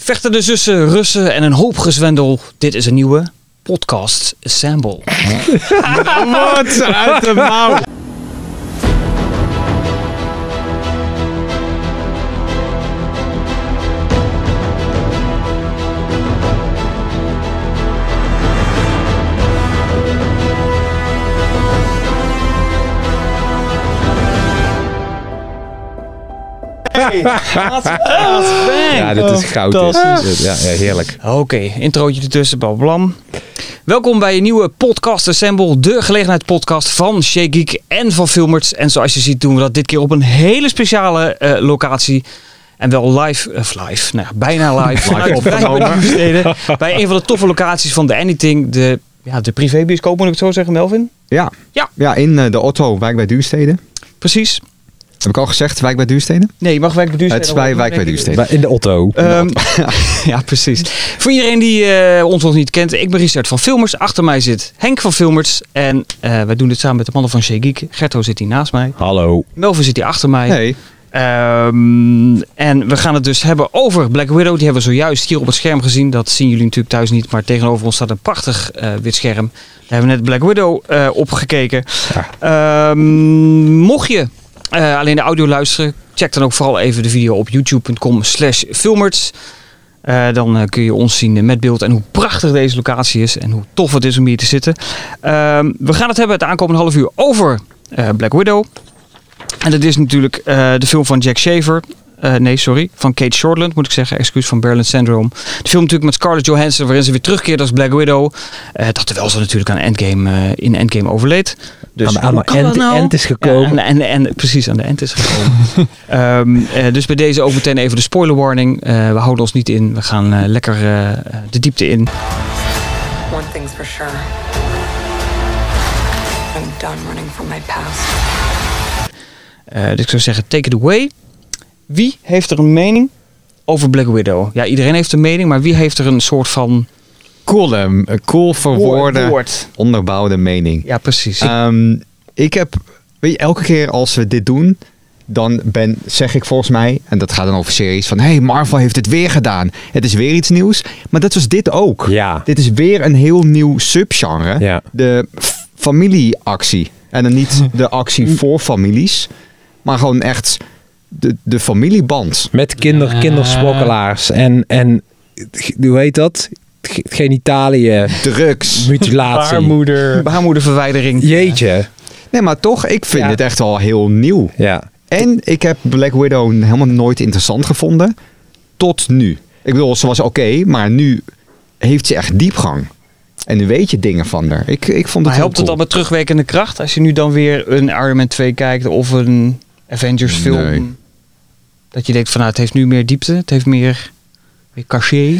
Vechtende zussen, Russen en een hoop gezwendel. Dit is een nieuwe podcast Assemble. Wat uit de mouw. Ja, dit is goud. dit. Ja, ja, heerlijk. Oké, introotje ertussen, blam. Welkom bij een nieuwe podcast Assemble, de gelegenheidspodcast van Shake Geek en van Filmers. En zoals je ziet doen we dat dit keer op een hele speciale eh, locatie. En wel live, of live, nou bijna live, Live vanuit bij een van de toffe locaties van de Anything, de, ja, de privébioscoop moet ik het zo zeggen, Melvin? Ja. Ja. ja, in eh, de Otto, Wijk bij Duurstede. Precies. Heb ik al gezegd, Wijk bij Duurstede? Nee, je mag Wijk bij Duurstede. Het is bij Wijk bij Duurstede. Bij- In de Otto. Ehm, ja, precies. Voor iedereen die eh, ons nog niet kent, ik ben Richard van Filmers. Achter mij zit Henk van Filmers. En eh, wij doen dit samen met de mannen van Shea Geek. Gerto zit hier naast mij. Hallo. Melvin zit hier achter mij. Nee. Ehm, en we gaan het dus hebben over Black Widow. Die hebben we zojuist hier op het scherm gezien. Dat zien jullie natuurlijk thuis niet. Maar tegenover ons staat een prachtig eh, wit scherm. Daar hebben we net Black Widow eh op gekeken. Ehm, mocht je eh, alleen de audio luisteren, check dan ook vooral even de video op youtube.com slash filmerts. Eh, dan eh, kun je ons zien met beeld en hoe prachtig deze locatie is en hoe tof het is om hier te zitten. Ehm, we gaan het hebben het aankomende half uur over Black Widow. En dat is natuurlijk de film van Jack Shaver. Nee, sorry. Van Kate Shortland, moet ik zeggen. Excuus van Berlin Syndrome. De film natuurlijk met Scarlett Johansson, waarin ze weer terugkeert als Black Widow. Dat terwijl ze natuurlijk aan Endgame, in Endgame overleed. Dus aan de, aan de nou? end is Ja, gekomen. en, en, en precies aan de end is gekomen. Ehm, eh, dus bij deze ook meteen even de spoiler warning. Eh, we houden ons niet in. We gaan eh, lekker eh, de diepte in. One thing's for sure. I'm done running from my past. Eh, dus ik zou zeggen, take it away. Wie heeft er een mening over Black Widow? Ja, iedereen heeft een mening, maar wie heeft er een soort van Cool, eh, cool verwoorden, woord? onderbouwde mening. Ja, precies. Ehm, ik heb, weet je, elke keer als we dit doen, dan ben, zeg ik volgens mij, en dat gaat dan over series, van hey, Marvel heeft het weer gedaan. Het is weer iets nieuws. Maar dat was dit ook. Ja. Dit is weer een heel nieuw subgenre. Ja. De familieactie. En dan niet de actie voor families, maar gewoon echt de, de familieband. Met kinder, kindersmokkelaars en, en hoe heet dat? G- Genitalië, Drugs. mutilatie. Baarmoeder. Baarmoederverwijdering. Jeetje. Nee, maar toch, ik vind Ja. het echt wel heel nieuw. Ja. En ik heb Black Widow helemaal nooit interessant gevonden. Tot nu. Ik bedoel, ze was oké, maar nu heeft ze echt diepgang. En nu weet je dingen van haar. Ik, ik vond het helpt het dan met terugwerkende kracht? Als je nu dan weer een Iron Man 2 kijkt of een Avengers film. Nee. Dat je denkt van nou, het heeft nu meer diepte. Het heeft meer, meer cachet.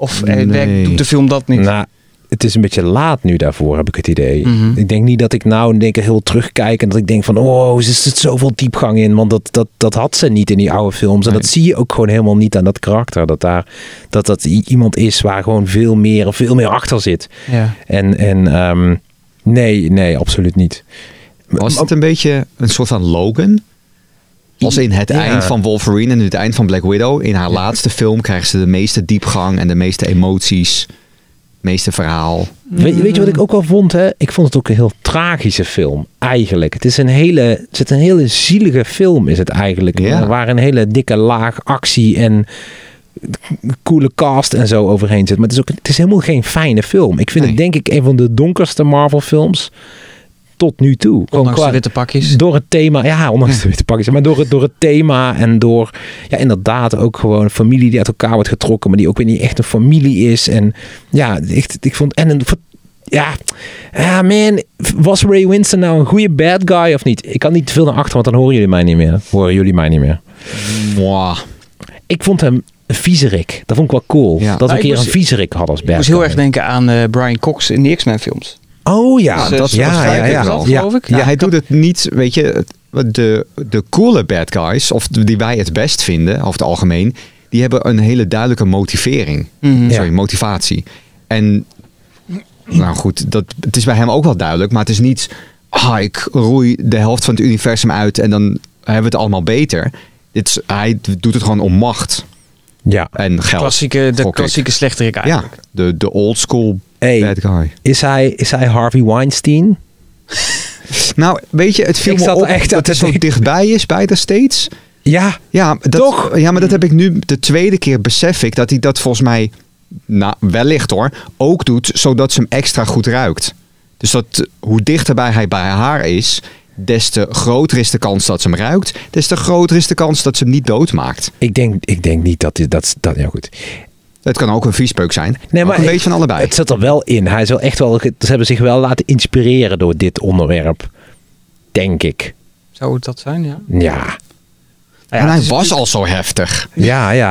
Of eh, Nee. werkt- doet de film dat niet? Nou, het is een beetje laat nu daarvoor, heb ik het idee. Mhm. Ik denk niet dat ik nou in één keer heel terugkijk en dat ik denk van, oh, er zit zoveel diepgang in. Want dat, dat, dat had ze niet in die oude films. En Nee. dat zie je ook gewoon helemaal niet aan dat karakter. Dat daar, dat, dat iemand is waar gewoon veel meer, veel meer achter zit. Ja. En, en ehm, nee, nee, absoluut niet. Was het een beetje een soort van Logan? Als in het Ja. eind van Wolverine en nu het eind van Black Widow. In haar laatste film krijgt ze de meeste diepgang en de meeste emoties. meeste verhaal. Weet, weet je wat ik ook wel vond? Hè? Ik vond het ook een heel tragische film, eigenlijk. Het is een hele, het zit een hele zielige film, is het eigenlijk. Ja. Waar een hele dikke laag actie en coole cast en zo overheen zit. Maar het is, ook, het is helemaal geen fijne film. Ik vind Nee. het denk ik een van de donkerste Marvel films tot nu toe. Ondanks de witte pakjes. door het thema, ja, ondanks de witte pakjes, maar door het, door het thema en door, ja, inderdaad ook gewoon een familie die uit elkaar wordt getrokken, maar die ook weer niet echt een familie is. En ja, ik, ik vond, en een, ja, ja, man, was Ray Winston nou een goede bad guy of niet? Ik kan niet te veel naar achter, want dan horen jullie mij niet meer. Horen jullie mij niet meer. Mwah. Ik vond hem een viezerik. Dat vond ik wel cool. Ja. Dat we Maar een ik keer moest- een viezerik hadden als Ik bad moest heel guy. erg denken aan eh, Brian Cox in de X-Men films. Oh ja, Dus, dat- ja, ja, ja, dat, ja. geloof ik. Ja, hij doet het niet, weet je, het- de, de coole bad guys, of die wij het best vinden, over het algemeen, die hebben een hele duidelijke motivering. Mhm. Sorry, motivatie. En, nou goed, dat, het is bij hem ook wel duidelijk, maar het is niet, ah, ik roei de helft van het universum uit en dan hebben we het allemaal beter. Dit is, hij doet het gewoon om macht. Ja. En geld. Klassieke, de klassieke slechterik Ja, eigenlijk. de, de old school Hey, bad guy. is hij, is hij Harvey Weinstein? Nou, weet je, het viel me op echt dat het zo dichtbij is bij de States. Ja, Ja, dat, Toch? Ja, maar dat heb ik nu de tweede keer besef ik dat hij dat volgens mij, nou wellicht hoor, ook doet zodat ze hem extra goed ruikt. Dus dat hoe dichterbij hij bij haar is, des te groter is de kans dat ze hem ruikt, des te groter is de kans dat ze hem niet doodmaakt. ik denk, ik denk niet dat... Dat, dat ja, goed. Het kan ook een viespeuk zijn. Nee, Ook maar een ik- beetje van allebei. Het zat er wel in. Hij is wel echt wel, ze hebben zich wel laten inspireren door dit onderwerp. Denk ik. Zou het dat zijn, ja? Ja, Nou ja, en hij was al zo heftig. ja, ja.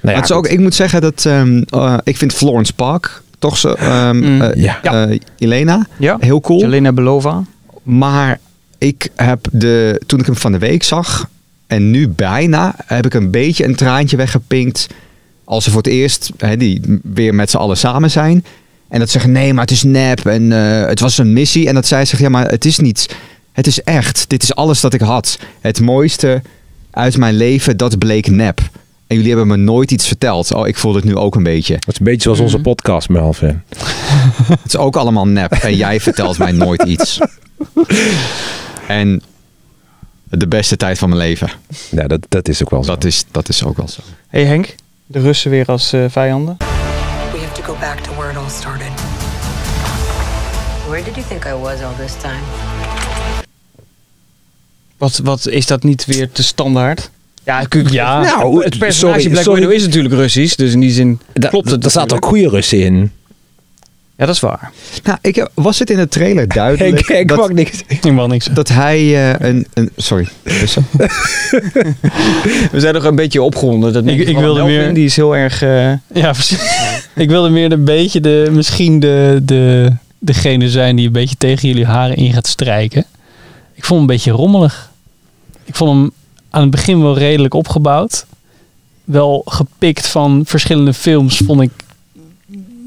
Nou ja, het is ook, ik moet zeggen dat ehm, eh, ik vind Florence Park toch zo, Mm. eh, Ja. eh, Elena, Ja, heel cool. Jelena Belova. Maar ik heb de, toen ik hem van de week zag en nu bijna, heb ik een beetje een traantje weggepinkt. Als ze voor het eerst hè, die weer met z'n allen samen zijn. En dat ze zeggen, nee, maar het is nep en eh, het was een missie. En dat zij zegt, ja, maar het is niet, het is echt. Dit is alles dat ik had. Het mooiste uit mijn leven, dat bleek nep. En jullie hebben me nooit iets verteld. Oh, ik voel het nu ook een beetje. Het is een beetje zoals onze podcast, Melvin. Het is ook allemaal nep. En jij vertelt mij nooit iets. En de beste tijd van mijn leven. Ja, dat, dat is ook wel zo. Dat is, dat is ook wel zo. hey Henk, de Russen weer als eh, vijanden. We have to go back to where it all started. Where did you think I was all this time? Wat, wat is dat niet weer te standaard? Ja, ik- Ja. Nou, het personage sorry, Black sorry. Widow is natuurlijk Russisch, dus in die zin Da- klopt het. Er zaten ook goede Russen in. Ja, dat is waar. Nou, ik, heb- was het in de trailer duidelijk Ik, ik mag dat, niks. Ik mag niks. dat hij eh, een, een... Sorry. We zijn nog een beetje opgewonden. Dat Ik- ik wilde meer- Die is heel erg... eh, Ja, precies. ik wilde meer een beetje de, misschien de, de, degene zijn die een beetje tegen jullie haren in gaat strijken. Ik vond hem een beetje rommelig. Ik vond hem aan het begin wel redelijk opgebouwd. Wel gepikt van verschillende films, vond ik.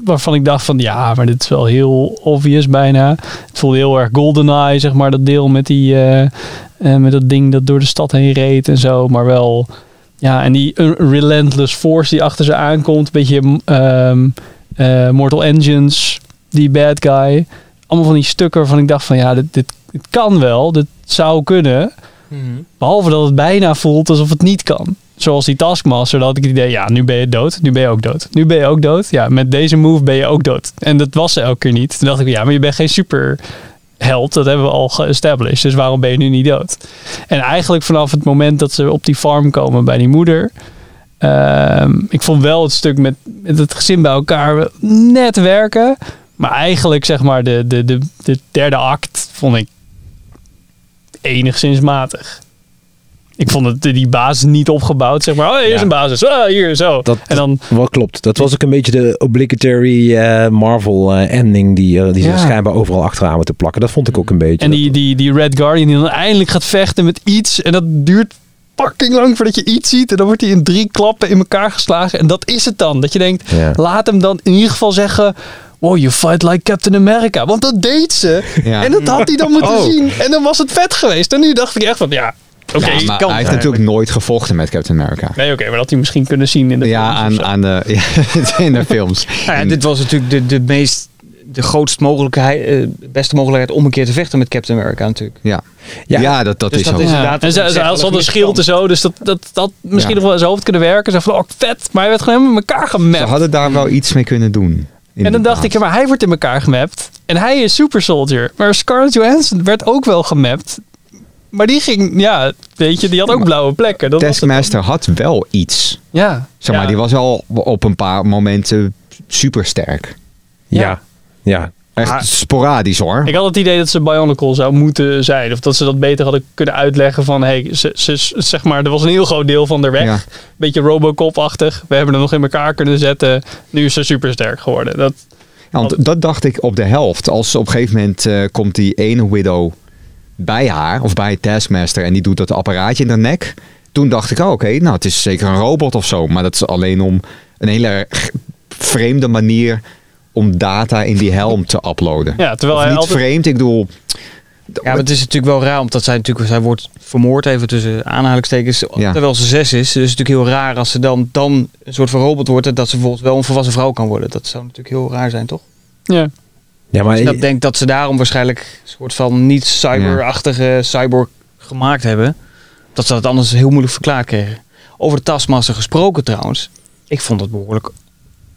Waarvan ik dacht van ja, maar dit is wel heel obvious bijna. Het voelde heel erg GoldenEye, zeg maar, dat deel met, die, eh, eh, met dat ding dat door de stad heen reed en zo. Maar wel ja, en die Relentless Force die achter ze aankomt. Een beetje ehm, eh, Mortal Engines, die bad guy. Allemaal van die stukken waarvan ik dacht van ja, dit, dit, dit kan wel. Dit zou kunnen. Behalve dat het bijna voelt alsof het niet kan. Zoals die Taskmaster, dat ik het idee, ja, nu ben je dood. Nu ben je ook dood. Nu ben je ook dood. Ja, met deze move ben je ook dood. En dat was ze elke keer niet. Toen dacht ik, ja, maar je bent geen superheld. Dat hebben we al geestablished. Dus waarom ben je nu niet dood? En eigenlijk vanaf het moment dat ze op die farm komen bij die moeder. ehm, ik vond wel het stuk met, met het gezin bij elkaar net werken. Maar eigenlijk zeg maar de, de, de, de derde act vond ik enigszins matig. Ik vond het, die basis niet opgebouwd. Zeg maar, oh, hier is een basis. Ah, hier, zo. Dat, en dan, Wat klopt. Dat was ook een beetje de obligatory eh, Marvel eh, ending die, eh, die ze Ja. schijnbaar overal achteraan moeten plakken. Dat vond ik ook een beetje. en die, die, die Red Guardian die dan eindelijk gaat vechten met iets. En dat duurt fucking lang voordat je iets ziet. En dan wordt hij in drie klappen in elkaar geslagen. En dat is het dan. Dat je denkt, Ja. laat hem dan in ieder geval zeggen... Wow, you fight like Captain America. Want dat deed ze. Ja. En dat had hij dan moeten Oh. zien. En dan was het vet geweest. En nu dacht ik echt van, ja, Ja, maar kan hij heeft natuurlijk nooit gevochten met Captain America. Nee, oké, maar dat had hij misschien kunnen zien in de Ja, films aan, zo. aan de, ja, in de films. Nou ja, dit was natuurlijk de, de meest... De grootst mogelijkheid, eh, beste mogelijkheid om een keer te vechten met Captain America natuurlijk. Ja, Ja. ja. dat, dat Dus is dat ook. is- Ja. inderdaad En ze, ze had al schild en zo, dus dat, dat, dat misschien Ja. nog wel in zijn hoofd kunnen werken. Ze van, oh vet, maar hij werd gewoon helemaal in elkaar Ze gemapt. hadden daar wel iets mee kunnen doen. En dan dacht ik, ja, maar hij wordt in elkaar gemapt. En hij is super soldier. Maar Scarlett Johansson werd ook wel gemapt. Maar die ging, ja, weet je, die had ook blauwe plekken. Dat. Taskmaster had wel iets. Ja. Zeg maar, Ja. die was al op een paar momenten super sterk. ja. ja. Echt sporadisch hoor. Ik had het idee dat ze Bionicle zou moeten zijn. Of dat ze dat beter hadden kunnen uitleggen van... Hey, ze, ze, zeg maar, er was een heel groot deel van de weg. Ja. Beetje Robocop-achtig. We hebben er nog in elkaar kunnen zetten. Nu is ze super sterk geworden. Dat, Ja, want dat dacht ik op de helft. Als op een gegeven moment eh, komt die ene widow bij haar, of bij Taskmaster, en die doet dat apparaatje in haar nek. Toen dacht ik, oh, oké, nou het is zeker een robot of zo. Maar dat is alleen om een hele vreemde manier om data in die helm te uploaden. ja, terwijl Of hij niet altijd... vreemd, ik bedoel, Ja, maar het is natuurlijk wel raar, omdat zij natuurlijk, zij wordt vermoord, even tussen aanhalingstekens, Ja. terwijl ze zes is. Dus het is natuurlijk heel raar als ze dan, dan een soort van robot wordt en dat ze bijvoorbeeld wel een volwassen vrouw kan worden. Dat zou natuurlijk heel raar zijn, toch? Ja. Ja, maar Dus ik denk dat ze daarom waarschijnlijk een soort van niet cyberachtige cyborg gemaakt hebben. Dat ze dat anders heel moeilijk verklaard kregen. Over de Taskmaster gesproken trouwens. Ik vond het behoorlijk,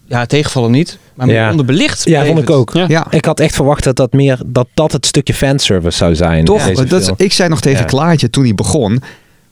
ja tegenvallen niet, maar Ja. onderbelicht. ja, vond ik ook. Ja. Ja, Ik had echt verwacht dat dat meer dat dat het stukje fanservice zou zijn. toch? dat, ik zei nog tegen Ja. Klaartje toen hij begon.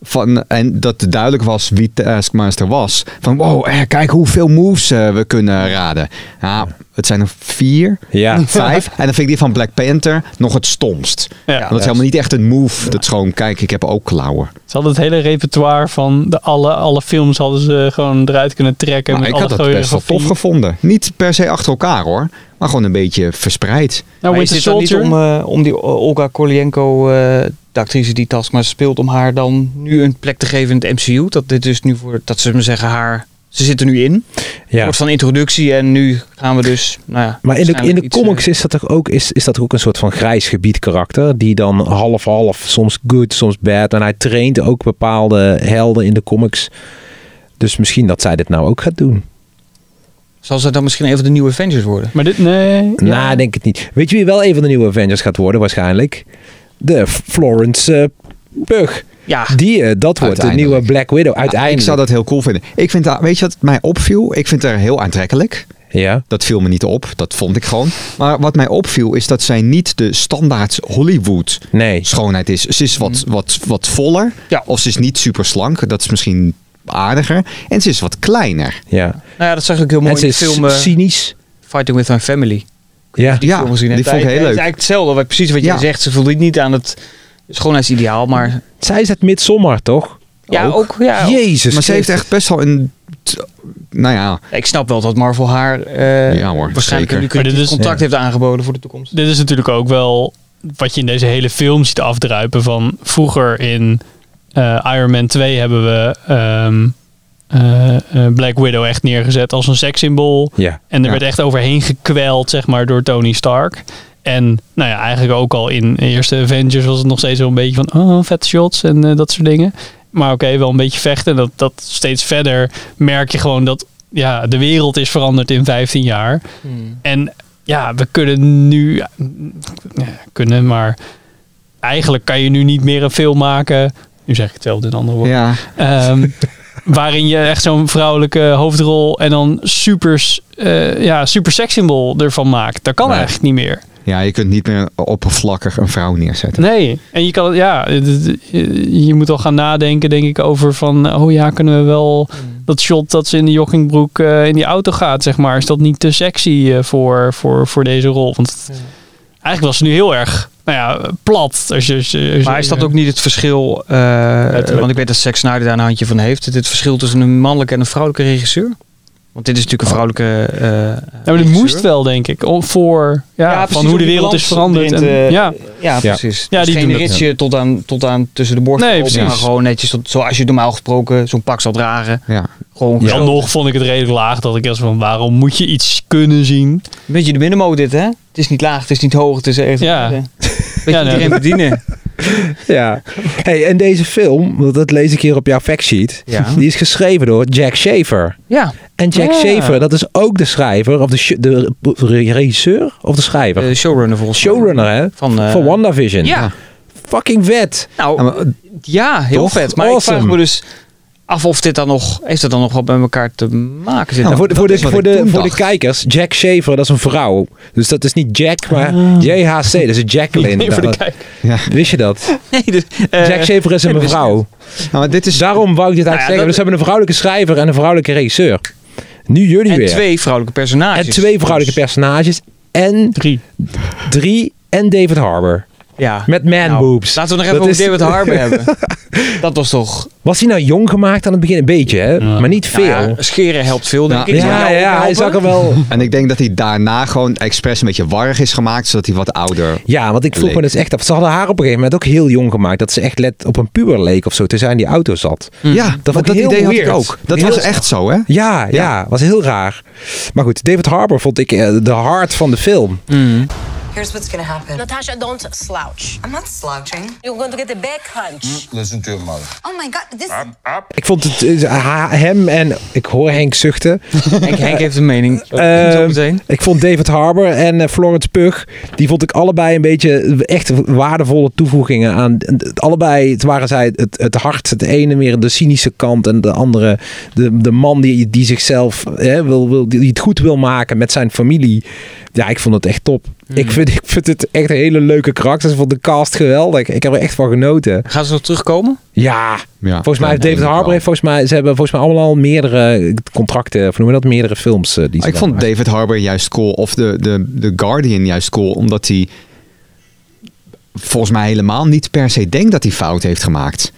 Van, en dat het duidelijk was wie Taskmaster was. Van wow, eh, kijk hoeveel moves eh, we kunnen raden. Ja, het zijn er vier, Ja. vijf. En dan vind ik die van Black Panther nog het stomst. Ja. Dat is helemaal niet echt een move. Dat is gewoon, kijk, ik heb ook klauwen. Ze hadden het hele repertoire van de alle, alle films hadden ze gewoon eruit kunnen trekken. Maar met ik alle had dat best wel tof gevonden. Niet per se achter elkaar hoor. Maar gewoon een beetje verspreid. Nou, Maar is niet om, eh, om die Olga Kolienko, eh, de actrice die Taskmaster speelt, om haar dan nu een plek te geven in het MCU? Dat dit dus nu voor, dat ze me zeggen haar, ze zit er nu in. Een ja. soort van introductie en nu gaan we dus, nou ja. Maar in de, in de iets, comics eh, is dat toch ook, is, is dat ook een soort van grijs gebied karakter. Die dan half-half, soms good, soms bad. En hij traint ook bepaalde helden in de comics. Dus misschien dat zij dit nou ook gaat doen. Zal ze dan misschien een van de nieuwe Avengers worden? Maar dit, nee. ja. Nou, ik denk het niet. Weet je wie wel een van de nieuwe Avengers gaat worden waarschijnlijk? De Florence eh Pugh. Ja, Die, eh, dat wordt de nieuwe Black Widow uiteindelijk. Ik zou dat heel cool vinden. Ik vind dat, weet je wat mij opviel? Ik vind haar heel aantrekkelijk. Ja. Dat viel me niet op. Dat vond ik gewoon. Maar wat mij opviel is dat zij niet de standaard Hollywood Nee. schoonheid is. Ze is wat, wat, wat voller. Ja. Of ze is niet super slank. Dat is misschien aardiger. En ze is wat kleiner. Ja. nou ja, dat zag ik heel mooi En ze in de film eh, cynisch. Fighting with My Family. Ja. Ja, film gezien die vond ik Het- heel Het is leuk. eigenlijk hetzelfde, wat, precies wat je Ja. zegt. Ze voldoet niet aan het schoonheidsideaal, maar Zij is het Midsommar, toch? ja, Ook. ook. ja, Jezus Maar ze heeft echt best wel een... Nou ja, Ik snap wel dat Marvel haar eh, Ja hoor, waarschijnlijk contract ja. heeft aangeboden voor de toekomst. Dit is natuurlijk ook wel wat je in deze hele film ziet afdruipen. Van vroeger in eh, Iron Man 2 hebben we ehm, eh, eh, Black Widow echt neergezet als een sekssymbool. Ja. En er Ja. werd echt overheen gekweld, zeg maar, door Tony Stark. En nou ja, eigenlijk ook al in eerste Avengers was het nog steeds zo'n beetje van, oh, vet shots en eh, dat soort dingen. Maar oké, wel een beetje vechten. Dat, dat steeds verder merk je gewoon dat ja, de wereld is veranderd in 15 jaar. En ja, we kunnen nu, ja, kunnen, maar eigenlijk kan je nu niet meer een film maken. Nu zeg ik hetzelfde in andere woorden. ja. Ehm, waarin je echt zo'n vrouwelijke hoofdrol en dan super, eh, ja, super sekssymbool ervan maakt. Dat kan Nee. eigenlijk niet meer. ja, je kunt niet meer oppervlakkig een vrouw neerzetten. Nee. En je kan, ja, je moet al gaan nadenken, denk ik, over van, oh ja, kunnen we wel dat shot dat ze in de joggingbroek eh, in die auto gaat, zeg maar, is dat niet te sexy eh, voor, voor, voor deze rol? Want het- eigenlijk was ze nu heel erg, nou ja, plat. Als je, als je- als je- Maar is dat ook niet het verschil, eh, want ik weet dat Zack Snyder daar een handje van heeft, het verschil tussen een mannelijke en een vrouwelijke regisseur? Want dit is natuurlijk een vrouwelijke eh Ja, maar dit moest wel, denk ik, om- voor ja, precies, van hoe de wereld is veranderd. erin En, ja, Ja, precies. Ja, dus die geen doen dat, ritsje tot, aan, tot aan tussen de borsten. Nee, precies. Maar gewoon netjes tot, zoals je normaal gesproken zo'n pak zal dragen. Ja. Gewoon dan gesloten. nog vond ik het redelijk laag dat ik als van waarom moet je iets kunnen zien? Een beetje de middenmode dit, hè? Het is niet laag, het is niet hoog, het is echt... Ja. Een beetje Ja, nee. iedereen bedienen. Ja. Hey, en deze film, want dat lees ik hier op jouw factsheet, Ja. die is geschreven door Jack Schaefer. Ja, En Jack Ja. Schaefer, dat is ook de schrijver, of de, sh- de regisseur of de schrijver? de showrunner volgens mij. Showrunner, hè? Van, eh, Van WandaVision. Ja, Fucking vet. nou, Ja, heel Toch? vet. Maar ik vraag me dus af of dit dan nog... Heeft het dan nog wat met elkaar te maken? Zit Nou, voor de, voor de, voor de, voor de kijkers, Jack Schaefer, dat is een vrouw. Dus dat is niet Jack, maar JHC, dat is Jacqueline. Nee, voor de Nou, kijk. ja. Wist je dat? Nee, dus, eh, Jack Schaefer is een mevrouw. Nou, maar dit is... Daarom wou ik dit eigenlijk Nou ja, zeggen. dat- Dus we hebben een vrouwelijke schrijver en een vrouwelijke regisseur. Nu jullie en weer. twee vrouwelijke personages. en twee vrouwelijke personages. En Drie. drie. En David Harbour. Ja. Met man Nou, boobs. Laten we nog even Dat over is- David Harbour hebben. Dat was toch... Was hij nou jong gemaakt aan het begin? Een beetje, hè? Ja. Maar niet veel. Nou ja, scheren helpt veel, denk Ja, ik. Ja, ja, hij zag er wel... En ik denk dat hij daarna gewoon expres een beetje warrig is gemaakt, zodat hij wat ouder... Ja, want ik vroeg me dus echt af. Ze hadden haar op een gegeven moment ook heel jong gemaakt. Dat ze echt let op een puber leek of zo. Toen zij in die auto zat. Ja, Dat dat, idee had weird. ik ook. Dat Heel was echt zo, hè? Ja, ja, Ja. was heel raar. Maar goed, David Harbour vond ik eh, de hart van de film. Mm. Here's what's gonna happen. Natasha, don't slouch. I'm not slouching. You're going to get a back hunch. Listen to your mother. Oh my god, this. Ik vond het eh, hem en ik hoor Henk zuchten. Henk, Henk heeft een mening. Ehm, Zo meteen. Ik vond David Harbour en eh, Florence Pugh, die vond ik allebei een beetje echt waardevolle toevoegingen aan. Allebei het waren zij het, het hart, de ene meer de cynische kant en de andere de, de man die, die zichzelf hè, wil, wil, die het goed wil maken met zijn familie. Ja, ik vond het echt top. Ik, vind, ik vind het echt een hele leuke karakters. Ik vond de cast geweldig. Ik heb er echt van genoten. Gaan ze nog terugkomen? Ja, Ja, volgens mij heeft David ik Harbour heeft volgens mij, ze hebben volgens mij allemaal al meerdere contracten, of noem je dat, meerdere films. eh, die ze ik dan vond maken. David Harbour juist cool. Of de, de, de Guardian juist cool. Omdat hij volgens mij helemaal niet per se denkt dat hij fout heeft gemaakt.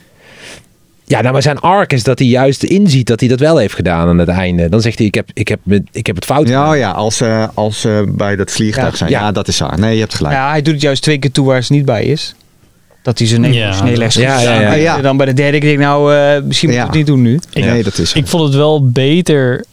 Ja, nou, maar zijn arc is dat hij juist inziet dat hij dat wel heeft gedaan aan het einde. Dan zegt hij, ik heb, ik heb, ik heb het fout Ja, gedaan. ja als ze als, ze bij dat vliegtuig Ja. zijn. Ja. Ja. dat is waar. Nee, je hebt gelijk. Ja, hij doet het juist twee keer toe waar ze niet bij is. Dat hij zijn Ja. emotionele les Ja, ja, ja. Ja. En dan bij de derde keer denk ik, nou, eh, misschien moet ik Ja. het niet doen nu. nee, dat is Ik vond het wel beter.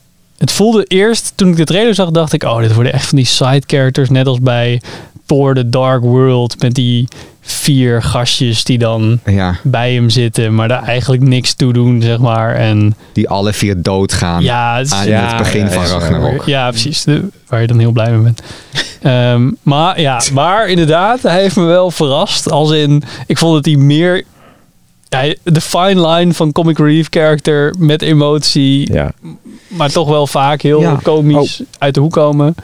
Het voelde eerst, toen ik de trailer zag, dacht ik... Oh, dit worden echt van die side characters. Net als bij Thor The Dark World. Met die vier gastjes die dan Ja, bij hem zitten. Maar daar eigenlijk niks toe doen, zeg maar. En die alle vier doodgaan ja, het is- aan Ja, het begin ja, van ja, Ragnarok. Ja, precies. De- waar je dan heel blij mee bent. Ehm, maar ja, maar inderdaad, hij heeft me wel verrast. Als in, ik vond dat hij meer... hij- de fine line van comic relief character met emotie, Ja. maar toch wel vaak heel Ja. komisch uit de hoek komen.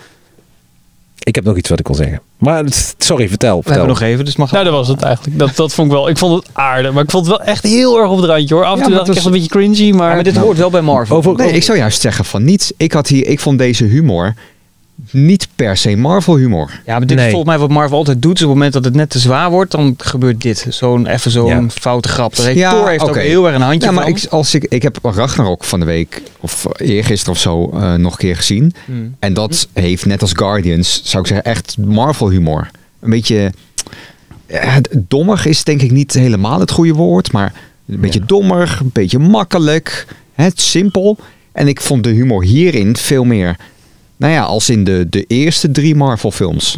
Ik heb nog iets wat ik wil zeggen. Maar het- sorry, vertel. We vertel. hebben nog even, dus mag Nou, dat was het eigenlijk. Dat, dat vond ik wel. Ik vond het aardig, maar ik vond het wel echt heel erg op het randje hoor. Af en Ja, toe dacht ik het echt een beetje cringy, maar, Ja, maar dit hoort wel bij Marvel. Over, Nee, ik zou juist zeggen van niet. Ik, had hier, ik vond deze humor niet per se Marvel humor. Ja, maar dit Nee. is volgens mij wat Marvel altijd doet. Op het moment dat het net te zwaar wordt, dan gebeurt dit. Zo'n even zo'n Ja. foute grap. Daar heeft Ja, Thor heeft ook heel erg een handje Ja, maar van. ik, als ik, ik heb Ragnarok van de week, of eergisteren of zo, eh, nog een keer gezien. Hmm. En dat heeft, net als Guardians, zou ik zeggen, echt Marvel humor. Een beetje... ja, het- dommig is denk ik niet helemaal het goede woord, maar een beetje dommig, een beetje makkelijk, hè, simpel. En ik vond de humor hierin veel meer, nou ja, als in de, de eerste drie Marvel films.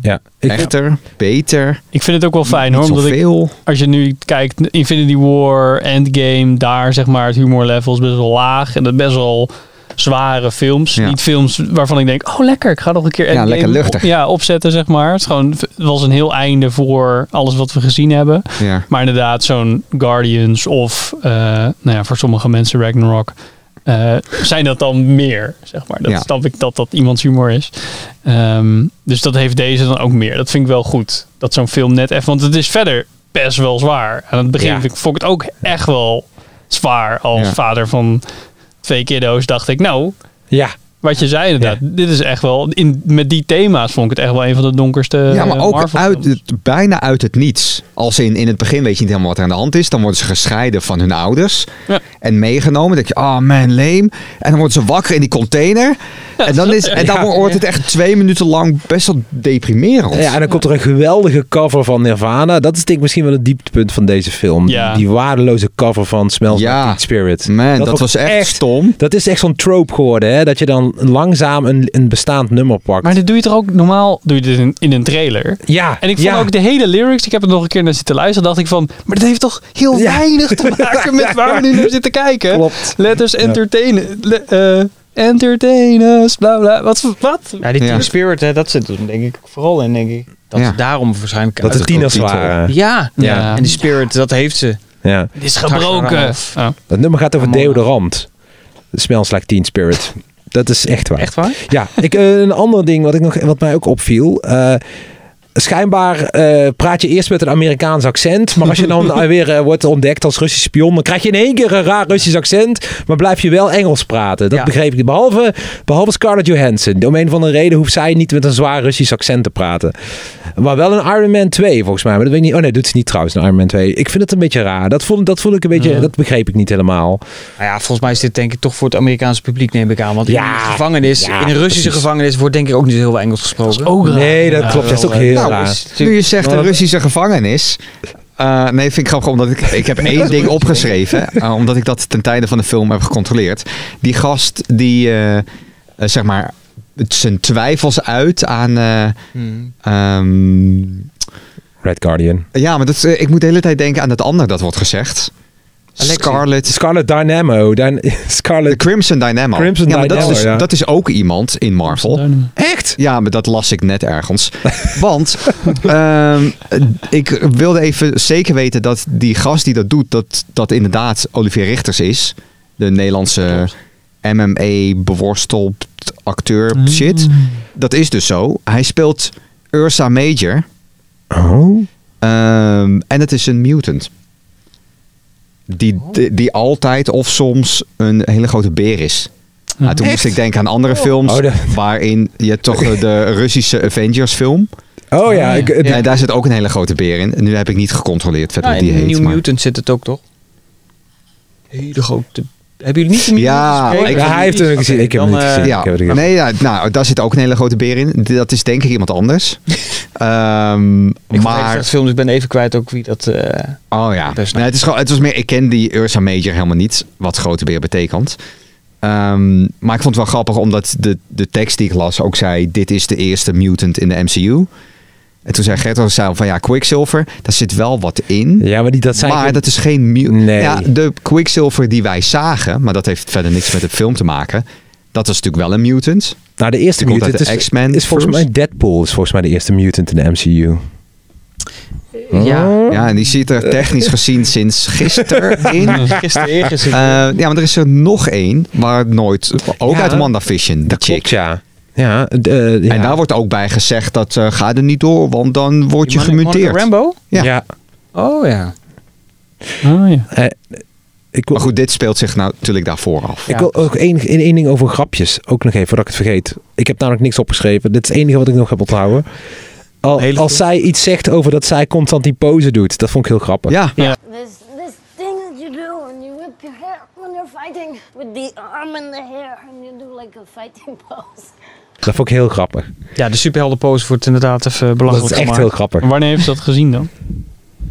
ja, ik, Echter, beter, ik vind het ook wel fijn hoor. Omdat ik, als je nu kijkt, Infinity War, Endgame, daar zeg maar het humorlevel is best wel laag. En dat best wel zware films. Ja. Niet films waarvan ik denk, oh lekker, ik ga nog een keer Endgame lekker luchtig. op- ja, opzetten zeg maar. Het, is gewoon, het was een heel einde voor alles wat we gezien hebben. Ja. Maar inderdaad, zo'n Guardians of eh, nou ja, voor sommige mensen Ragnarok. Eh, zijn dat dan meer, zeg maar. Dat Ja. snap ik dat dat iemands humor is. Ehm, dus dat heeft deze dan ook meer. Dat vind ik wel goed. Dat zo'n film net even... Want het is verder best wel zwaar. Aan het begin Ja. vind ik, vond ik het ook echt wel zwaar. Als Ja. vader van twee kiddo's dacht ik... Nou, ja, wat je zei inderdaad. Dit is echt wel... In, met die thema's vond ik het echt wel een van de donkerste Ja, maar ook Marvel uit het, bijna uit het niets. Als in, in het begin weet je niet helemaal wat er aan de hand is. Dan worden ze gescheiden van hun ouders. Ja. En meegenomen. Dan denk je, oh man, leem. En dan worden ze wakker in die container. en dan, is, en dan wordt het echt twee minuten lang best wel deprimerend. ja, en dan komt er een geweldige cover van Nirvana. Dat is denk ik misschien wel het dieptepunt van deze film. Ja. Die waardeloze cover van Smells Ja. Like Teen Spirit. Man, dat, was ik echt, stom. Dat is echt zo'n trope geworden, hè? Dat je dan langzaam een, een bestaand nummer pakt. Maar dit doe je toch ook normaal doe je dit in, in een trailer? ja, En ik vond ja. ook de hele lyrics, ik heb het nog een keer naar zitten luisteren, dacht ik van, maar dat heeft toch heel Ja. weinig te maken met waar we nu naar zitten kijken. Klopt. Let us entertainen. Le- eh, entertain us, bla bla. Wat? wat? Ja, die Ja. Team Spirit, hè, dat zit er denk ik vooral in, denk ik. Dat Ja. ze daarom waarschijnlijk... Dat uit- de tieners waren. Ja. Ja. en die Spirit, dat heeft ze. Ja. Het is gebroken. Oh. Dat nummer gaat over deodorant. Smells Like Teen Spirit. Dat is echt waar. Echt waar? Ja, ik, eh, een ander ding wat, ik nog, wat mij ook opviel. Schijnbaar eh, praat je eerst met een Amerikaans accent. Maar als je dan weer eh, wordt ontdekt als Russisch spion. dan krijg je in één keer een raar Russisch accent. maar blijf je wel Engels praten. Dat Ja. begreep ik. Behalve, behalve Scarlett Johansson. Om een van de reden hoeft zij niet met een zwaar Russisch accent te praten. Maar wel een Iron Man 2 volgens mij. Maar dat weet ik niet. Oh nee, dat is niet trouwens een Iron Man 2. Ik vind het een beetje raar. Dat vond, dat vond ik een beetje. Dat begreep ik niet helemaal. Nou ja, volgens mij is dit denk ik toch voor het Amerikaanse publiek, neem ik aan. Want in Ja, een gevangenis, ja, in een Russische precies. gevangenis, wordt denk ik ook niet heel veel Engels gesproken. Ook raar. Nee, dat Ja, klopt. Dat is ook heel Nou, raar. is Nu je zegt een Russische gevangenis. Eh, nee, vind ik grappig, omdat ik, ik heb één ding opgeschreven. eh, omdat ik dat ten tijde van de film heb gecontroleerd. Die gast die, eh, zeg maar, zijn twijfels uit aan... eh, Hmm. ehm, Red Guardian. ja, maar dat, ik moet de hele tijd denken aan het andere dat wordt gezegd. Alexi. Scarlet. Scarlet Dynamo. Dyn De Scarlet... Crimson Dynamo. Crimson ja, maar dat, is dus, ja. dat is ook iemand in Marvel. Echt? Ja, maar dat las ik net ergens. Want ehm, ik wilde even zeker weten dat die gast die dat doet, dat dat inderdaad Olivier Richters is. De Nederlandse MMA beworsteld acteur shit. Dat is dus zo. Hij speelt Ursa Major. Oh. Ehm, en het is een mutant. Die, die, die altijd of soms een hele grote beer is. Nou, toen moest ik denken aan andere films Oh, dat- waarin je toch de Russische Avengers film. Oh ja. Ik, het- Ja. daar zit ook een hele grote beer in. En nu heb ik niet gecontroleerd verder Ja, hoe in die heet. New maar- Mutant zit het ook toch? Hele grote... Hebben jullie niet de Ja, ik- Ja, hij heeft het Oké, gezien. Ik heb dan, het niet eh, gezien. Ja, heb het niet nee, ja, nou, daar zit ook een hele grote beer in. Dat is denk ik iemand anders. Ehm, Ik vond maar, het film, dus ik ben even kwijt ook wie dat... eh, oh ja, nee, het, is gewoon, het was meer, ik ken die Ursa Major helemaal niet, wat grote beer betekent. Ehm, maar ik vond het wel grappig, omdat de, de tekst die ik las ook zei, dit is de eerste mutant in de MCU. En toen zei Gert zei van ja, Quicksilver, daar zit wel wat in. Ja, maar die, dat zijn... maar dat is geen mutant. Nee. Ja, de Quicksilver die wij zagen, maar dat heeft verder niks met de film te maken. Dat was natuurlijk wel een mutant. Nou, de eerste Die mutant de is, X-Men is volgens mij Deadpool. Is volgens mij de eerste mutant in de MCU. Ja, Ja, en die zit er technisch gezien sinds gisteren in. gisteren. Eh, ja, maar er is er nog één waar nooit, ook Ja, uit WandaVision, de Dat chick. klopt, ja. Ja, eh, ja. En daar wordt ook bij gezegd dat eh, ga er niet door, want dan word je Monica- gemuteerd. Rambo? ja. ja. Oh ja. Oh ja. Eh, ik wil, Maar goed, dit speelt zich nou natuurlijk daarvoor af. ik wil ook één, ding over grapjes. Ook nog even, voordat ik het vergeet. Ik heb namelijk niks opgeschreven. Dit is het enige wat ik nog heb onthouden. Al, als zij iets zegt over dat zij constant die pose doet. Dat vond ik heel grappig. Ja, This this thing that you do when you whip your hair when you're fighting with the arm and the hair and you do like a fighting pose. Dat vond ik heel grappig. Ja, de superheldenpose wordt inderdaad even Dat belachelijk is echt gemaakt. heel grappig. En wanneer heeft ze dat gezien dan?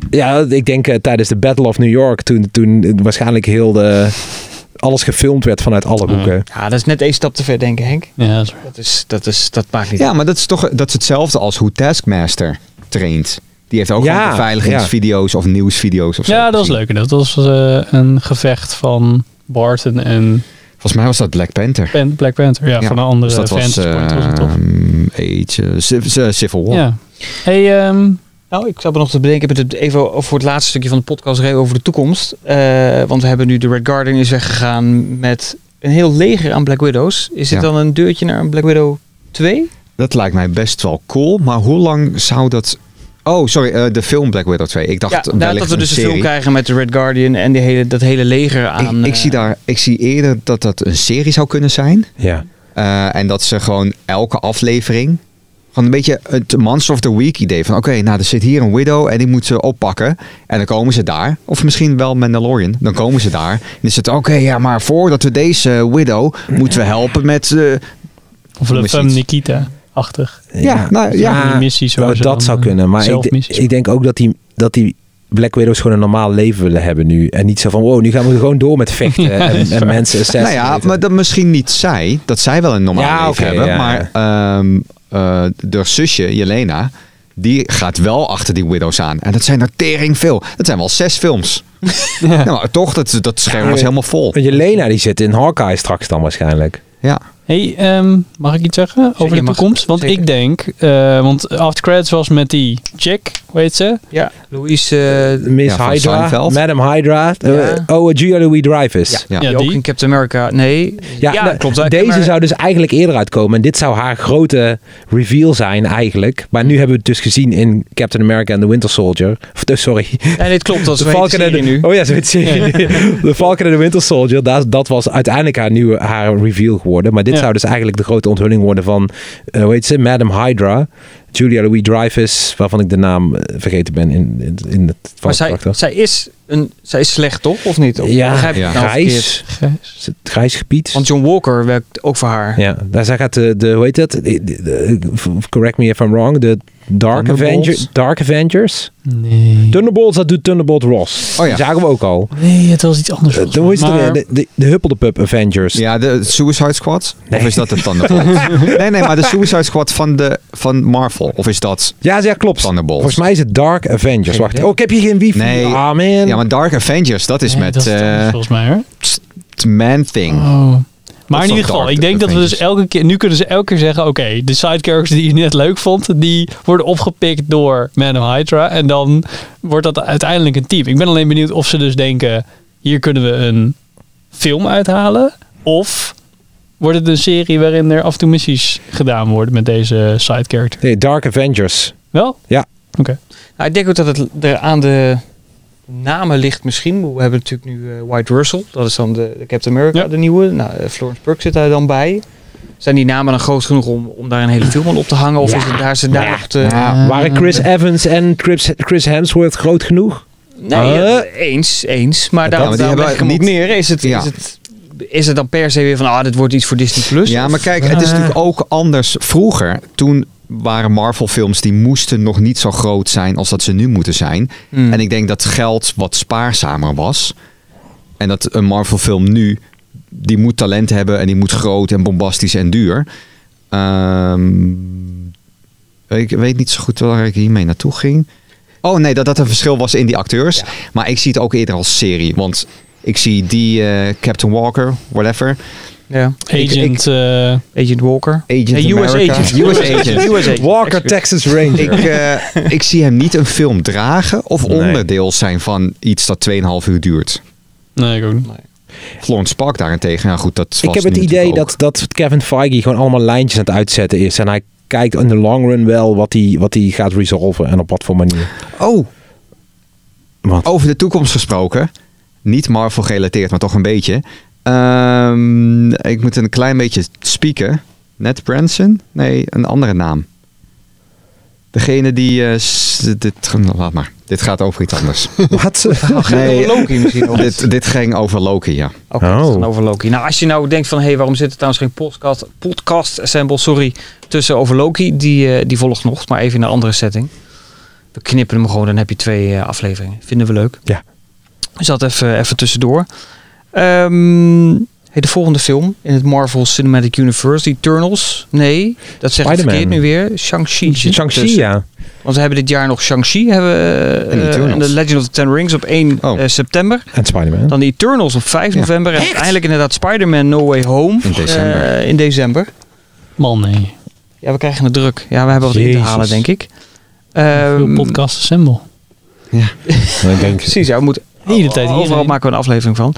Ja, ik denk eh, tijdens de Battle of New York. Toen, toen waarschijnlijk heel de... Alles gefilmd werd vanuit alle hoeken. Ja, dat is net één stap te ver, denk ik, Henk. Ja, dat is. Dat, is, dat, is, dat maakt niet ja maar dat is toch dat is hetzelfde als hoe Taskmaster traint. Die heeft ook Ja, beveiligingsvideo's of nieuwsvideo's of zo. Ja, dat was leuk. Dat was eh, een gevecht van Barton en Volgens mij was dat Black Panther. Pan- Black Panther. Ja, Ja, van een andere dus dat was, point was het toch? ehm, Age, eh, Civ- Civil War. Ja. Hey, ehm, Nou, ik zat me nog te bedenken, ik heb het even over voor het laatste stukje van de podcast reden over de toekomst. Eh, want we hebben nu de Red Guardian is weggegaan met een heel leger aan Black Widows. Is dit Ja. dan een deurtje naar een Black Widow 2? Dat lijkt mij best wel cool. Maar hoe lang zou dat... Oh, sorry. eh, de film Black Widow 2. Ik dacht Ja, nou, dat we dus een film krijgen met de Red Guardian en die hele, dat hele leger aan. ik, ik, eh, zie daar, ik zie eerder dat dat een serie zou kunnen zijn. Ja. Eh, en dat ze gewoon elke aflevering... Gewoon een beetje het Monster of the Week idee. Van oké, nou er zit hier een widow en die moet ze oppakken. En dan komen ze daar. Of misschien wel Mandalorian. Dan komen ze daar. En dan is het oké, ja maar voordat we deze widow... moeten we helpen met... eh, of Le Femme. Nikita. Achtig. Ja, nou, ja. Die missies waar nou, dat dan, zou kunnen. Maar ik, ik denk ook dat die, dat die Black Widows gewoon een normaal leven willen hebben nu. En niet zo van, wow, nu gaan we gewoon door met vechten Ja, en, mensen Nou ja, maar dat misschien niet zij. Dat zij wel een normaal Ja, leven hebben. ja, maar ehm eh de zusje, Jelena... Die gaat wel achter die widows aan. En dat zijn er tering veel. Dat zijn wel zes films. Nou, maar toch, dat, dat scherm was helemaal vol. Jelena die zit in Hawkeye straks dan waarschijnlijk. Ja. Hey, ehm, mag ik iets zeggen over de mag- toekomst? Want zeker. ik denk, eh, want After Credits was met die chick, hoe heet ze? Ja, Louise. eh, Miss Ja, van Hydra, Seinfeld. Madam Hydra. eh, Ja. oh, eh, Julia Louis Dreyfus. ja, Ja. die Ja, ook in Captain America. Nee. Ja, nou, klopt. Deze Maar- zou dus eigenlijk eerder uitkomen. En dit zou haar grote reveal zijn eigenlijk. Maar nu hebben we het dus gezien in Captain America and the Winter Soldier. Of, eh, sorry. Nee, nee, het klopt. Dat is De een Falcon en de, serie nu. Oh ja, zo heet de serie. De Falcon en the Winter Soldier. Dat, dat was uiteindelijk haar nieuwe haar reveal geworden. Maar dit Ja. zou dus eigenlijk de grote onthulling worden van, eh, hoe heet ze? Madam Hydra. Julia Louis Dreyfus, waarvan ik de naam eh, vergeten ben in, in, in het Maar zij, zij, is een, zij is slecht, toch? Of niet? Of Ja, nou grijs. het grijs gebied. Want John Walker werkt ook voor haar. Ja, daar zij gaat de, de hoe heet dat? De- de- de- correct me if I'm wrong. De Dark, Thunderbolts? Avenger, Dark Avengers. Nee. Thunderbolts, dat doet Thunderbolt Ross. Oh ja. Die zagen we ook al. Nee, het was iets anders. Uh, is? De, de, de Huppeldepup Avengers. Ja, de Suicide Squad? Nee. Of is dat de Thunderbolt? nee, nee, maar de Suicide Squad van, de, van Marvel. Of is dat... Ja, ja, klopt. Thunderbolts. Volgens mij is het Dark Avengers. Wacht. Oh, ik heb hier geen wifi. Nee. Ah, man. Ja, maar Dark Avengers, dat is Nee, met dat is eh, volgens mij hoor. Man-Thing. Oh. Maar in ieder geval, ik denk dat we dus elke keer, nu kunnen ze elke keer zeggen, oké, de side characters die je net leuk vond, die worden opgepikt door Man of Hydra en dan wordt dat uiteindelijk een team. Ik ben alleen benieuwd of ze dus denken, hier kunnen we een film uithalen, of wordt het een serie waarin er af en toe missies gedaan worden met deze side character. Nee, Dark Avengers. Wel? Ja. Oké. Nou, ik denk ook dat het er aan de namen ligt misschien. We hebben natuurlijk nu eh, White Russell. Dat is dan de, de Captain America, Ja. de nieuwe. Nou, eh, Florence Pugh zit daar dan bij. Zijn die namen dan groot genoeg om, om daar een hele film aan op te hangen? Of Ja. is het daar ze daar nog te... Ja, Waren Chris Evans en Chris, Chris Hemsworth groot genoeg? Nee, Eh? eh, eens, eens. Maar Ja, daarom, leg hebben ook neer. Is het, Ja. is, het, is het dan per se weer van, ah, dit wordt iets voor Disney+. Plus? Ja, maar kijk, het is Eh. natuurlijk ook anders. Vroeger, toen waren Marvel-films die moesten nog niet zo groot zijn als dat ze nu moeten zijn. Hmm. En ik denk dat geld wat spaarzamer was. En dat een Marvel-film nu, die moet talent hebben en die moet groot en bombastisch en duur. Ehm, ik weet niet zo goed waar ik hiermee naartoe ging. Oh nee, dat dat een verschil was in die acteurs. Maar ik zie het ook eerder als serie. Want ik zie die eh, Captain Walker, whatever. Ja. Agent, eh, Agent Walker. Agent Nee, US. Agent. US Agent. US Agent. Walker. Texas Ranger. Ik, eh, ik zie hem niet een film dragen of Nee. onderdeel zijn van iets dat 2,5 uur duurt. nee, ik ook niet. Florence Park daarentegen, ja goed, dat was ik heb het idee dat, dat Kevin Feige gewoon allemaal lijntjes aan het uitzetten is. En hij kijkt in de long run wel wat hij, wat hij gaat resolven en op wat voor manier. Oh, Wat? over de toekomst gesproken. Niet Marvel gerelateerd, maar toch een beetje. Ehm, ik moet een klein beetje spieken. Ned Branson? Nee, een andere naam. Degene die... eh, dit, laat maar. Dit gaat over iets anders. Wat? Nee, Loki misschien dit, dit ging over Loki, ja. Oké, Oh. dat is dan over Loki. Nou, als je nou denkt van, hé, hey, waarom zit er trouwens geen podcast, podcast assemble, sorry, tussen over Loki, die, eh, die volgt nog, maar even in een andere setting. We knippen hem gewoon, dan heb je twee eh, afleveringen. Vinden we leuk. Ja. Dus dat even, even tussendoor. Ehm, hey, de volgende film in het Marvel Cinematic Universe, Eternals. Nee, dat zeg ik Spider-Man. verkeerd nu weer. Shang-Chi. Shang-Chi, ertussen. ja. Want we hebben dit jaar nog Shang-Chi hebben, we, En eh, The Legend of the Ten Rings op 1 Oh. eh, september. En Spider-Man. Dan de Eternals op 5 Ja. november. En uiteindelijk inderdaad Spider-Man No Way Home. In december. eh, in december. Man, nee. Ja, we krijgen het druk. Ja, we hebben wat in te halen, denk ik. Veel Ehm, podcast assemble. ik denk, Precies, ja, we moeten hele tijd overal maken we een aflevering van.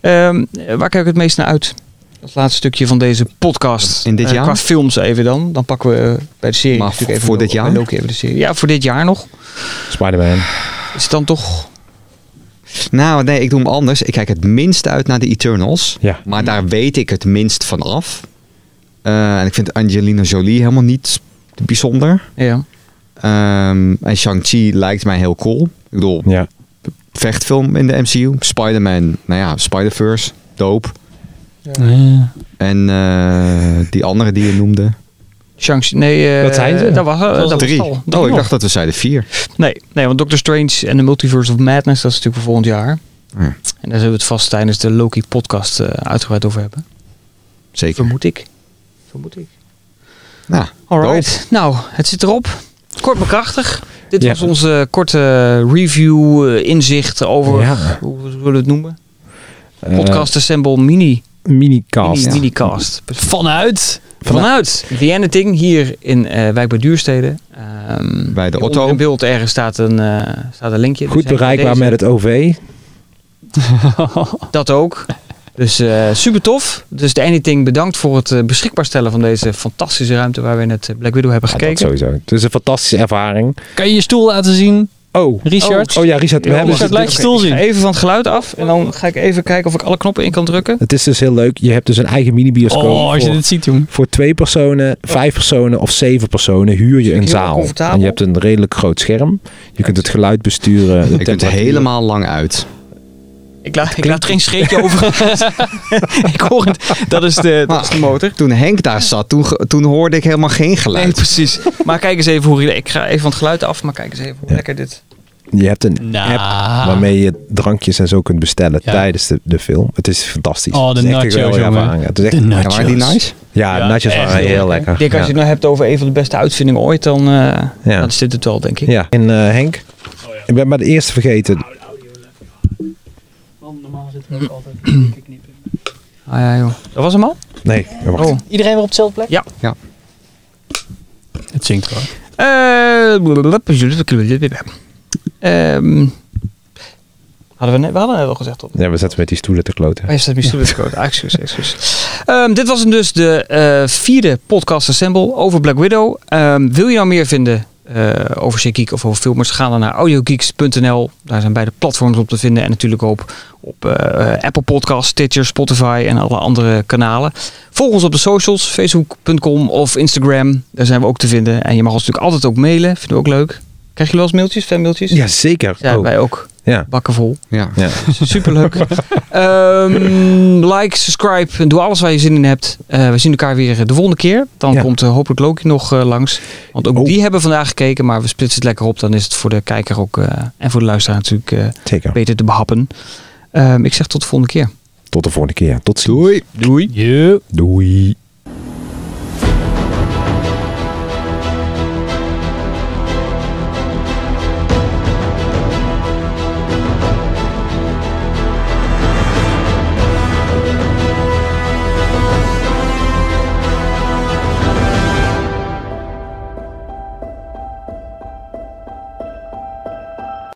Ehm, waar kijk ik het meest naar uit? Het laatste stukje van deze podcast. In dit Eh, jaar? Qua films even dan. Dan pakken we eh, bij de serie Maar natuurlijk even voor dit jaar? Loki even de serie. Ja, voor dit jaar nog. Spider-Man. Is het dan toch... Nou, nee, ik doe hem anders. Ik kijk het minst uit naar de Eternals. Ja. Maar daar weet ik het minst van af. Eh, en ik vind Angelina Jolie helemaal niet bijzonder. Ja. Ehm, en Shang-Chi lijkt mij heel cool. Ik bedoel, Ja. Vechtfilm in de MCU. Spider-Man, nou ja, Spider-Verse, dope. Ja. En eh, die andere die je noemde. Shang-Chi. Nee, eh, Wat zijn ze? Dat was, eh, dat was Drie. al. Oh, ik dacht dat we zeiden vier. Nee, nee, want Doctor Strange en de Multiverse of Madness, dat is natuurlijk voor volgend jaar. Ja, En daar zullen we het vast tijdens de Loki podcast eh, uitgebreid over hebben. zeker. Vermoed ik. Vermoed ik. Nou, Alright. Nou, het zit erop. Kort maar krachtig. Dit was onze korte review, eh, inzicht over, hoe zullen we het noemen? Eh, Podcast Assemble Mini. minicast. Mini, Minicast. Vanuit. Vanuit The Editing hier in eh Wijk bij Duurstede. Ehm, Bij de Otto. In beeld ergens staat een, staat een linkje. Goed Dus bereikbaar met het OV. Dat ook. Dus eh, super tof. Dus de Anything bedankt voor het eh, beschikbaar stellen van deze fantastische ruimte waar we in het eh, Black Widow hebben Ja, dat gekeken. sowieso. Het is een fantastische ervaring. Kan je je stoel laten zien, Oh. Richard? Oh ja, Richard. We Ja, hebben Richard, dus- laat je stoel zien. even van het geluid af en dan ga ik even kijken of ik alle knoppen in kan drukken. Het is dus heel leuk. Je hebt dus een eigen mini-bioscoop. Oh, als je voor, dit ziet, jongen. voor twee personen, vijf personen of zeven personen huur je een heel zaal. comfortabel. En je hebt een redelijk groot scherm. Je kunt het geluid besturen. ik kunt er helemaal lang uit. Ik laat, ik laat geen scheetje over. ik hoor het. Dat is de, dat is de motor. Toen Henk daar zat, toen, toen hoorde ik helemaal geen geluid. Nee, precies. Maar kijk eens even hoe... Ik ga even van het geluid af, maar kijk eens even hoe Ja. lekker dit... Je hebt een Nou. app waarmee je drankjes en zo kunt bestellen Ja. tijdens de, de film. Het is fantastisch. Oh, de Het is echt een nachos, jongen. Het is echt, nachos. waren die nice? ja, Ja, nachos waren heel heel lekker. lekker. Ik denk, als je het nou hebt over een van de beste uitvindingen ooit, dan, eh, dan is dit het wel, denk ik. Ja, en eh, Henk, ik ben maar de eerste vergeten. Normaal zitten we ook altijd knippen. Ah ja, joh. Dat was hem al? Nee, wacht. Oh. Iedereen weer op dezelfde plek? Ja. Ja. Het zingt hoor. Eh, Ehm hadden we, net, we hadden net al gezegd tot. Ja, we zaten met die stoelen te kloten. Oh, je staat mijn stoel te code. Ah, excuus, excuus. Ehm, dit was hem dus de eh, vierde podcast Assemble over Black Widow. Ehm, wil je nou meer vinden eh, over Geek of over filmers? Ga dan naar audiogeeks.nl. Daar zijn beide platforms op te vinden. En natuurlijk ook op eh, Apple Podcasts, Stitcher, Spotify en alle andere kanalen. Volg ons op de socials, facebook.com of Instagram. Daar zijn we ook te vinden. En je mag ons natuurlijk altijd ook mailen. Vinden we ook leuk. Krijg je wel eens mailtjes, fanmailtjes? Ja, zeker. Ja, Oh, wij ook. Ja. Bakken vol. Ja. Ja. Superleuk. Ehm like, subscribe, en doe alles waar je zin in hebt. Eh, we zien elkaar weer de volgende keer. Dan Ja. komt eh, hopelijk Loki nog eh, langs. Want ook Oh. die hebben vandaag gekeken, maar we splitsen het lekker op. Dan is het voor de kijker ook eh, en voor de luisteraar natuurlijk eh, Zeker. beter te behappen. Ehm, ik zeg tot de volgende keer. Tot de volgende keer. Tot ziens. Doei. Doei. Yeah. Doei.